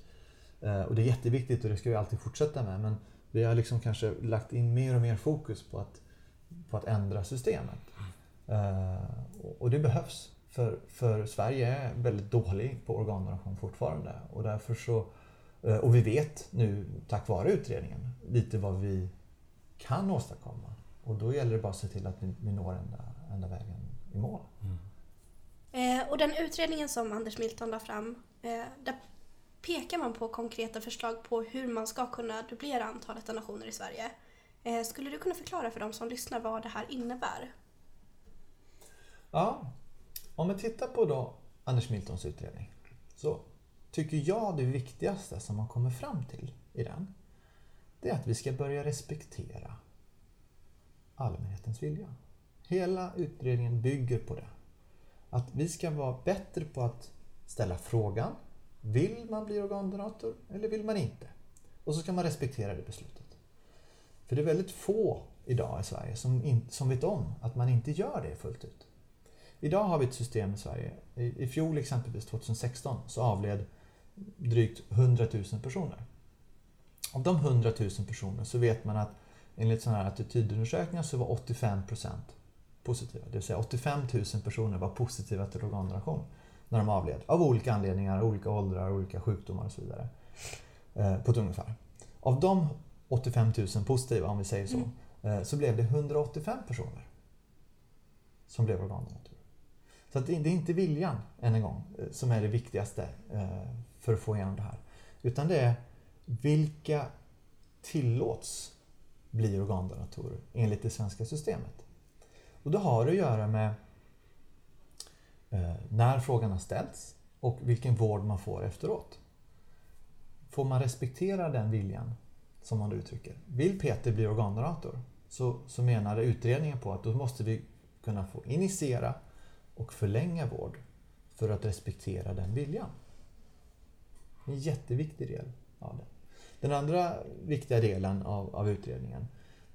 Speaker 3: Eh, och det är jätteviktigt och det ska vi alltid fortsätta med, men vi har liksom kanske lagt in mer och mer fokus på att, på att ändra systemet. Eh, och det behövs, för, för Sverige är väldigt dålig på organdonation fortfarande och därför så och vi vet nu, tack vare utredningen, lite vad vi kan åstadkomma. Och då gäller det bara att se till att vi når ända, ända vägen i mål. Mm.
Speaker 2: Eh, och den utredningen som Anders Milton la fram, eh, där pekar man på konkreta förslag på hur man ska kunna dubblera antalet donationer i Sverige. Eh, skulle du kunna förklara för de som lyssnar vad det här innebär?
Speaker 3: Ja, om vi tittar på då Anders Miltons utredning så tycker jag det viktigaste som man kommer fram till i den, det är att vi ska börja respektera allmänhetens vilja. Hela utredningen bygger på det. Att vi ska vara bättre på att ställa frågan, vill man bli organdonator eller vill man inte? Och så ska man respektera det beslutet. För det är väldigt få idag i Sverige som, in, som vet om att man inte gör det fullt ut. Idag har vi ett system i Sverige. I, i fjol exempelvis, 2016, så avled drygt 100 000 personer. Av de 100 000 personer så vet man att enligt sådana här attitydundersökningar så var 85% positiva. Det vill säga 85 000 personer var positiva till organdonation när de avled. Av olika anledningar, olika åldrar, olika sjukdomar och så vidare. Eh, på ett ungefär. Av de 85 000 positiva, om vi säger så, mm. eh, så blev det 185 personer som blev organdonatorer. Så det är inte viljan, än en gång, eh, som är det viktigaste eh, för att få igenom det här. Utan det är vilka tillåts bli organdonatorer enligt det svenska systemet. Och det har att göra med eh, när frågan har ställts och vilken vård man får efteråt. Får man respektera den viljan, som man uttrycker. Vill Peter bli organdonator så, så menar utredningen på att då måste vi kunna få initiera och förlänga vård för att respektera den viljan. En jätteviktig del av det. Den andra viktiga delen av, av utredningen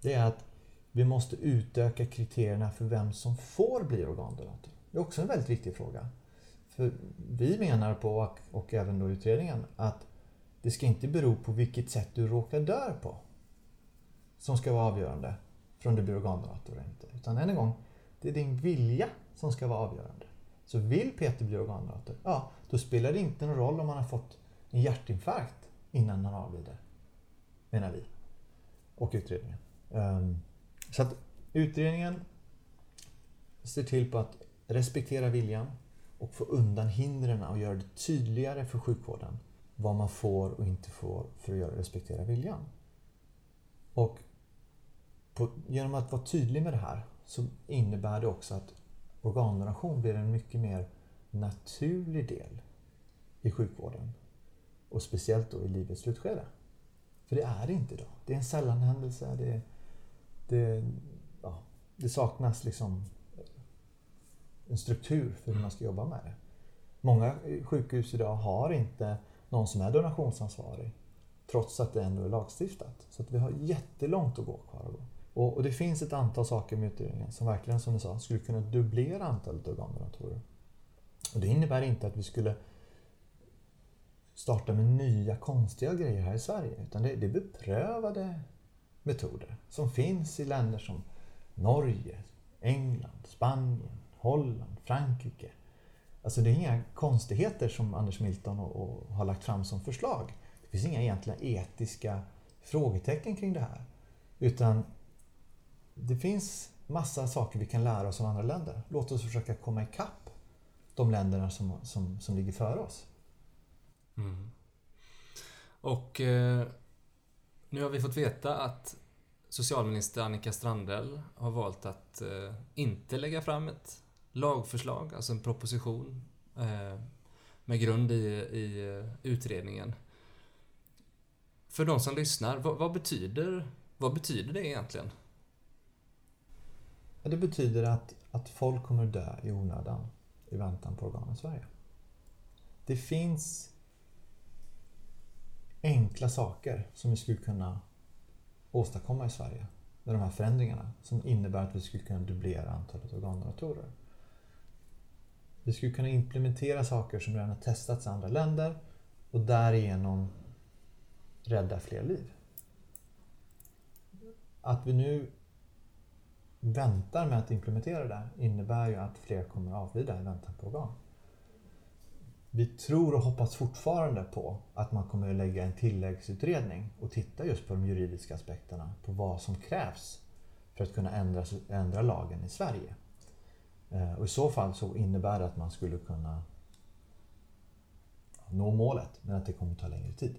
Speaker 3: det är att vi måste utöka kriterierna för vem som får bli organdonator. Det är också en väldigt viktig fråga. För vi menar på, och även då utredningen, att det ska inte bero på vilket sätt du råkar dö på som ska vara avgörande för om du blir organdonator eller inte. Utan än en gång, det är din vilja som ska vara avgörande. Så vill Peter bli organdonator, ja, då spelar det inte någon roll om han har fått en hjärtinfarkt innan han avlider. Menar vi. Och utredningen. Ehm, så att utredningen ser till på att respektera viljan och få undan hindren och göra det tydligare för sjukvården vad man får och inte får för att göra, respektera viljan. Och på, genom att vara tydlig med det här så innebär det också att organdonation blir en mycket mer naturlig del i sjukvården. Och speciellt då i livets slutskede. För det är det inte idag. Det är en sällanhändelse. Det, det, ja, det saknas liksom en struktur för hur man ska jobba med det. Många sjukhus idag har inte någon som är donationsansvarig. Trots att det ändå är lagstiftat. Så att vi har jättelångt att gå kvar. Och, och, det finns ett antal saker med utredningen som verkligen, som du sa, skulle kunna dubblera antalet organdonatorer. Och det innebär inte att vi skulle starta med nya konstiga grejer här i Sverige. Utan det, det är beprövade metoder som finns i länder som Norge, England, Spanien, Holland, Frankrike. Alltså det är inga konstigheter som Anders Milton och, och har lagt fram som förslag. Det finns inga egentliga etiska frågetecken kring det här. Utan det finns massa saker vi kan lära oss av andra länder. Låt oss försöka komma ikapp de länderna som, som, som ligger före oss.
Speaker 1: Mm. Och eh, nu har vi fått veta att socialminister Annika Strandell har valt att eh, inte lägga fram ett lagförslag, alltså en proposition eh, med grund i, i eh, utredningen. För de som lyssnar, vad, vad, betyder, vad betyder det egentligen?
Speaker 3: Det betyder att, att folk kommer dö i onödan i väntan på organ i Sverige. Det finns enkla saker som vi skulle kunna åstadkomma i Sverige med de här förändringarna som innebär att vi skulle kunna dubblera antalet organdonatorer. Vi skulle kunna implementera saker som redan har testats i andra länder och därigenom rädda fler liv. Att vi nu väntar med att implementera det innebär ju att fler kommer att avlida i väntan på organ. Vi tror och hoppas fortfarande på att man kommer att lägga en tilläggsutredning och titta just på de juridiska aspekterna, på vad som krävs för att kunna ändra, ändra lagen i Sverige. Eh, och I så fall så innebär det att man skulle kunna nå målet, men att det kommer att ta längre tid.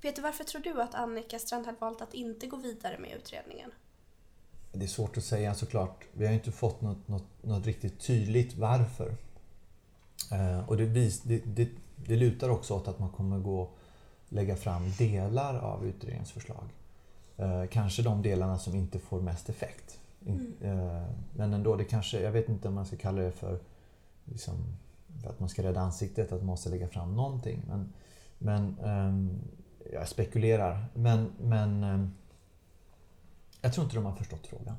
Speaker 2: Peter, varför tror du att Annika Strandhäll valt att inte gå vidare med utredningen?
Speaker 3: Det är svårt att säga såklart. Vi har inte fått något, något, något riktigt tydligt varför. Eh, och det, vis, det, det, det, lutar också åt att man kommer gå lägga fram delar av utredningens förslag. Eh, kanske de delarna som inte får mest effekt. Mm. Eh, men ändå, det kanske, jag vet inte om man ska kalla det för, liksom, för att man ska rädda ansiktet, att man måste lägga fram någonting. Men, men um, jag spekulerar. Men, men um, jag tror inte de har förstått frågan.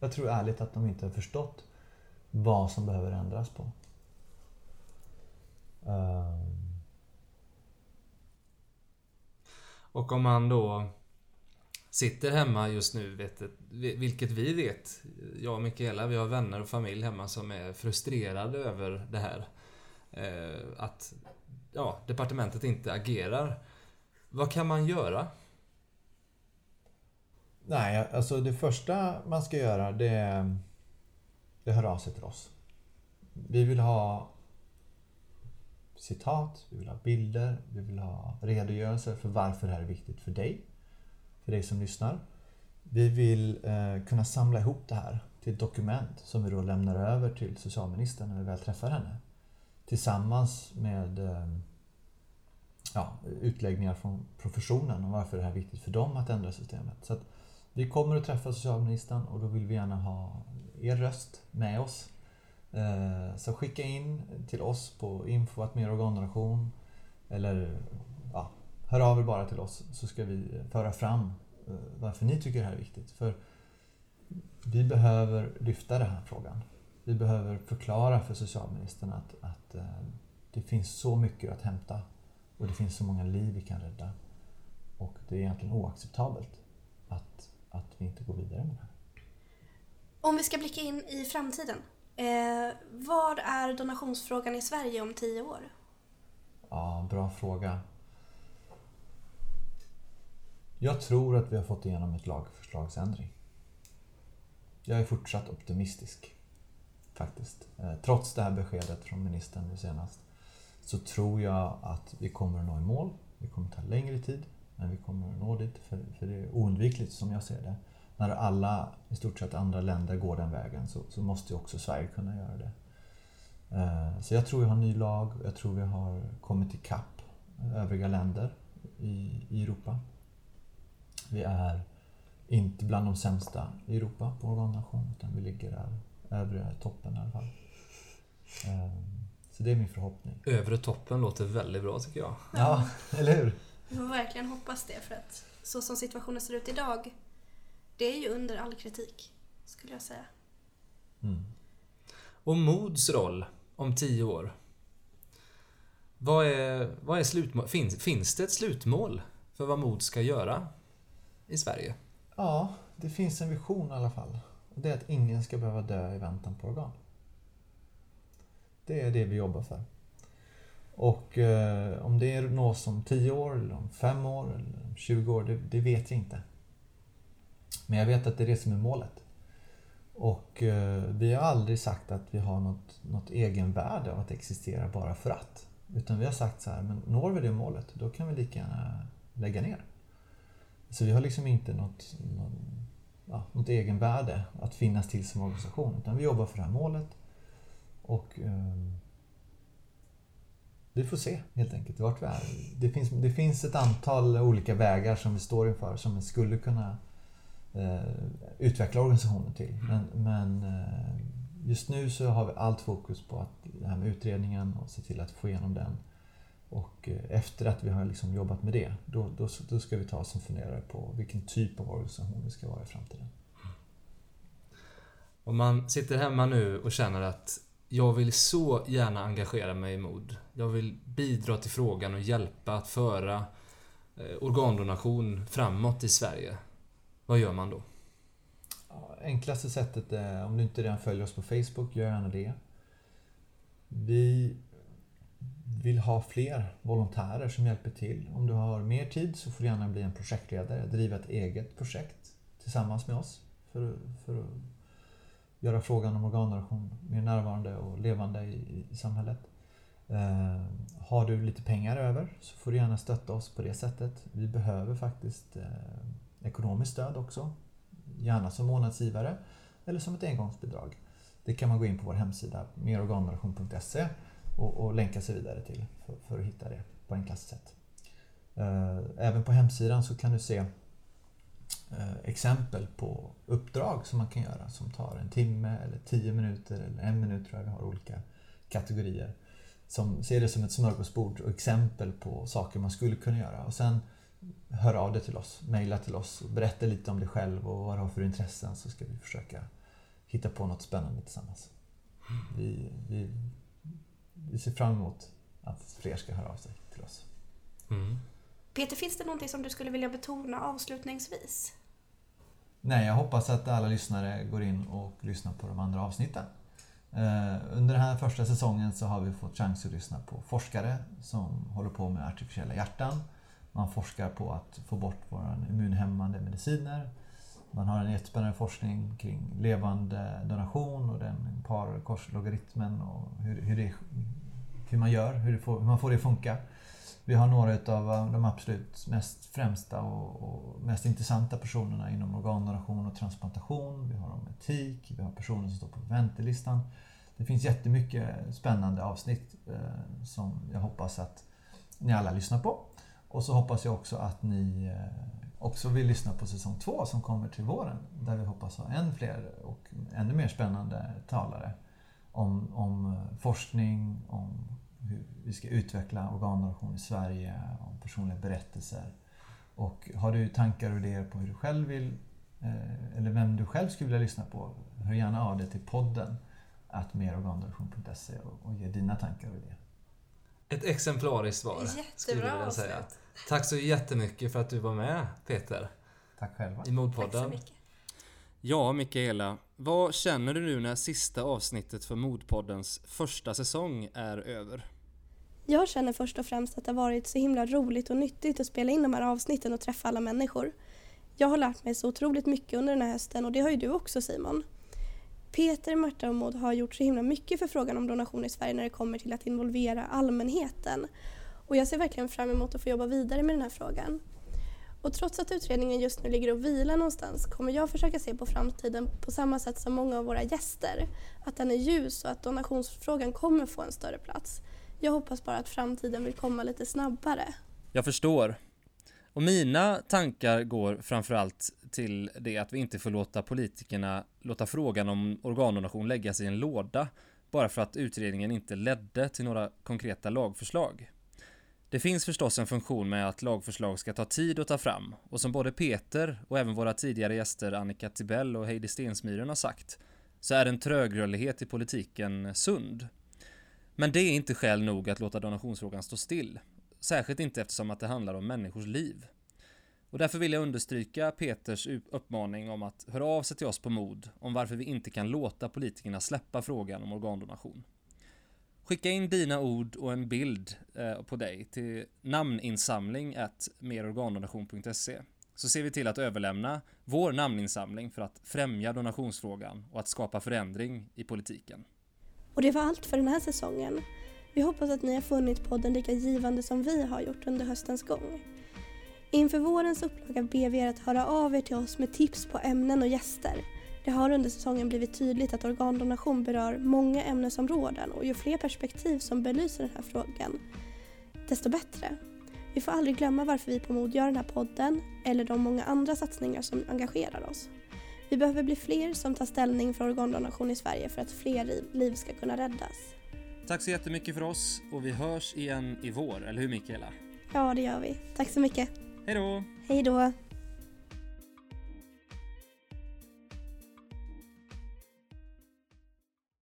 Speaker 3: Jag tror ärligt att de inte har förstått vad som behöver ändras på. Um.
Speaker 1: Och om man då sitter hemma just nu, vet, vilket vi vet, jag och Mikaela, vi har vänner och familj hemma som är frustrerade över det här. Eh, att ja, departementet inte agerar. Vad kan man göra?
Speaker 3: Nej, alltså det första man ska göra det är det hör av sig till oss. Vi vill ha citat, vi vill ha bilder, vi vill ha redogörelser för varför det här är viktigt för dig för dig som lyssnar. Vi vill eh, kunna samla ihop det här till ett dokument som vi då lämnar över till socialministern när vi väl träffar henne. Tillsammans med eh, ja, utläggningar från professionen om varför det här är viktigt för dem att ändra systemet. Så vi kommer att träffa socialministern och då vill vi gärna ha er röst med oss. Eh, så skicka in till oss på info att mer organdonation eller hör av er bara till oss så ska vi föra fram eh, varför ni tycker det här är viktigt. För vi behöver lyfta den här frågan. Vi behöver förklara för socialministern att, att eh, det finns så mycket att hämta och det finns så många liv vi kan rädda. Och det är egentligen oacceptabelt vi inte går vidare med det här.
Speaker 2: Om vi ska blicka in i framtiden. Eh, var är donationsfrågan i Sverige om tio år?
Speaker 3: Ja, bra fråga. Jag tror att vi har fått igenom ett lagförslagsändring. Jag är fortsatt optimistisk. Faktiskt. Eh, trots det här beskedet från ministern nu senast. Så tror jag att vi kommer att nå i mål. Det kommer ta längre tid. Men vi kommer att nå dit. För, för det är oundvikligt som jag ser det. När alla, i stort sett andra länder går den vägen så, så måste ju också Sverige kunna göra det. Eh, så jag tror vi har en ny lag. Jag tror vi har kommit ikapp övriga länder i, i Europa. Vi är inte bland de sämsta i Europa på organdonation utan vi ligger där övre toppen i alla fall. Ehm, så det är min förhoppning.
Speaker 1: Övre toppen låter väldigt bra tycker jag.
Speaker 3: Ja, eller hur?
Speaker 2: Vi får verkligen hoppas det för att så som situationen ser ut idag, det är ju under all kritik, skulle jag säga.
Speaker 3: Mm.
Speaker 1: Och Mods roll om tio år? Vad är, vad är slutmål? Finns, finns det ett slutmål för vad Mod ska göra i Sverige?
Speaker 3: Ja, det finns en vision i alla fall. Och det är att ingen ska behöva dö i väntan på organ. Det är det vi jobbar för. Och eh, om det nås om 10 år, eller om 5 år eller om 20 år, det, det, vet jag inte. Men jag vet att det är det som är målet. Och eh, vi har aldrig sagt att vi har något, något egenvärde av att existera bara för att. Utan vi har sagt så här, men når vi det målet, då kan vi lika gärna lägga ner. Så vi har liksom inte något, något, ja, något egenvärde att finnas till som organisation. Utan vi jobbar för det här målet. Och eh, vi får se helt enkelt vart vi är. Det finns, det finns ett antal olika vägar som vi står inför som vi skulle kunna eh, utveckla organisationen till. Men, men eh, just nu så har vi allt fokus på att det här med utredningen och se till att få igenom den. Och eh, efter att vi har liksom jobbat med det, då, då, då ska vi ta oss en funderare på vilken typ av organisation vi ska vara i framtiden.
Speaker 1: Om man sitter hemma nu och känner att jag vill så gärna engagera mig i mod. Jag vill bidra till frågan och hjälpa att föra eh, organdonation framåt i Sverige. Vad gör man då?
Speaker 3: enklaste sättet är, om du inte redan följer oss på Facebook, gör gärna det. Vi vill ha fler volontärer som hjälper till. Om du har mer tid så får du gärna bli en projektledare, driva ett eget projekt tillsammans med oss för, för att göra frågan om organdonation mer närvarande och levande i, i samhället. Eh, har du lite pengar över så får du gärna stötta oss på det sättet. Vi behöver faktiskt eh, ekonomiskt stöd också. Gärna som månadsgivare eller som ett engångsbidrag. Det kan man gå in på vår hemsida merorgandonation.se och, och länka sig vidare till för, för, att hitta det på enklaste sätt. Eh, även på hemsidan så kan du se exempel på uppdrag som man kan göra som tar en timme eller tio minuter eller en minut tror jag vi har olika kategorier. Som ser det som ett smörgåsbord och exempel på saker man skulle kunna göra. Och sen hör av dig till oss, mejla till oss och berätta lite om dig själv och vad du har för intressen så ska vi försöka hitta på något spännande tillsammans. Vi, vi vi ser fram emot att fler ska höra av sig till oss.
Speaker 2: Mm. Peter, finns det någonting som du skulle vilja betona avslutningsvis?
Speaker 3: Nej, jag hoppas att alla lyssnare går in och lyssnar på de andra avsnitten. Eh, under den här första säsongen så har vi fått chans att lyssna på forskare som håller på med artificiella hjärtan. Man forskar på att få bort våra immunhämmande mediciner. Man har en jättespännande forskning kring levande donation och den parkorslogaritmen och hur, hur, det, hur man gör, hur, får, hur, man får det att funka. Vi har några av eh, de absolut mest främsta och, och, mest intressanta personerna inom organdonation och transplantation. Vi har om etik, vi har personer som står på väntelistan. Det finns jättemycket spännande avsnitt eh, som jag hoppas att ni alla lyssnar på. Och så hoppas jag också att ni eh, också vill lyssna på säsong två som kommer till våren. Där vi hoppas ha än fler och ännu mer spännande talare om, om eh, forskning, om hur vi ska utveckla organdonation i Sverige, om personliga berättelser. Och har du tankar och idéer på hur du själv vill, eller vem du själv skulle vilja lyssna på, hör gärna av dig till podden att merorgandonation.se och ge dina tankar och idéer.
Speaker 1: Ett exemplariskt svar,
Speaker 2: Jättebra skulle jag vilja säga. Avsnitt.
Speaker 1: Tack så jättemycket för att du var med, Peter.
Speaker 3: Tack själva.
Speaker 1: I Modpodden. Tack så mycket. Ja, Mikaela. Vad känner du nu när sista avsnittet för Modpoddens första säsong är över?
Speaker 2: Jag känner först och främst att det har varit så himla roligt och nyttigt att spela in de här avsnitten och träffa alla människor. Jag har lärt mig så otroligt mycket under den här hösten och det har ju du också Simon. Peter, Marta och Maud har gjort så himla mycket för frågan om donation i Sverige när det kommer till att involvera allmänheten. Och jag ser verkligen fram emot att få jobba vidare med den här frågan. Och trots att utredningen just nu ligger och vilar någonstans kommer jag försöka se på framtiden på samma sätt som många av våra gäster. Att den är ljus och att donationsfrågan kommer få en större plats. Jag hoppas bara att framtiden vill komma lite snabbare.
Speaker 1: Jag förstår. Och mina tankar går framförallt till det att vi inte får låta politikerna låta frågan om organdonation läggas i en låda bara för att utredningen inte ledde till några konkreta lagförslag. Det finns förstås en funktion med att lagförslag ska ta tid att ta fram och som både Peter och även våra tidigare gäster Annika Tibell och Heidi Stensmyren har sagt så är en trögrörlighet i politiken sund. Men det är inte skäl nog att låta donationsfrågan stå still. Särskilt inte eftersom att det handlar om människors liv. Och därför vill jag understryka Peters uppmaning om att höra av sig till oss på MOD om varför vi inte kan låta politikerna släppa frågan om organdonation. Skicka in dina ord och en bild eh, på dig till namninsamling merorgandonation.se så ser vi till att överlämna vår namninsamling för att främja donationsfrågan och att skapa förändring i politiken.
Speaker 2: Och det var allt för den här säsongen. Vi hoppas att ni har funnit podden lika givande som vi har gjort under höstens gång. Inför vårens upplaga ber vi er att höra av er till oss med tips på ämnen och gäster. Det har under säsongen blivit tydligt att organdonation berör många ämnesområden och ju fler perspektiv som belyser den här frågan, desto bättre. Vi får aldrig glömma varför vi på MOD gör den här podden eller de många andra satsningar som engagerar oss. Vi behöver bli fler som tar ställning för organdonation i Sverige för att fler liv ska kunna räddas.
Speaker 1: Tack så jättemycket för oss och vi hörs igen i vår, eller hur Mikaela?
Speaker 2: Ja, det gör vi. Tack så mycket.
Speaker 1: Hej då!
Speaker 2: Hej då!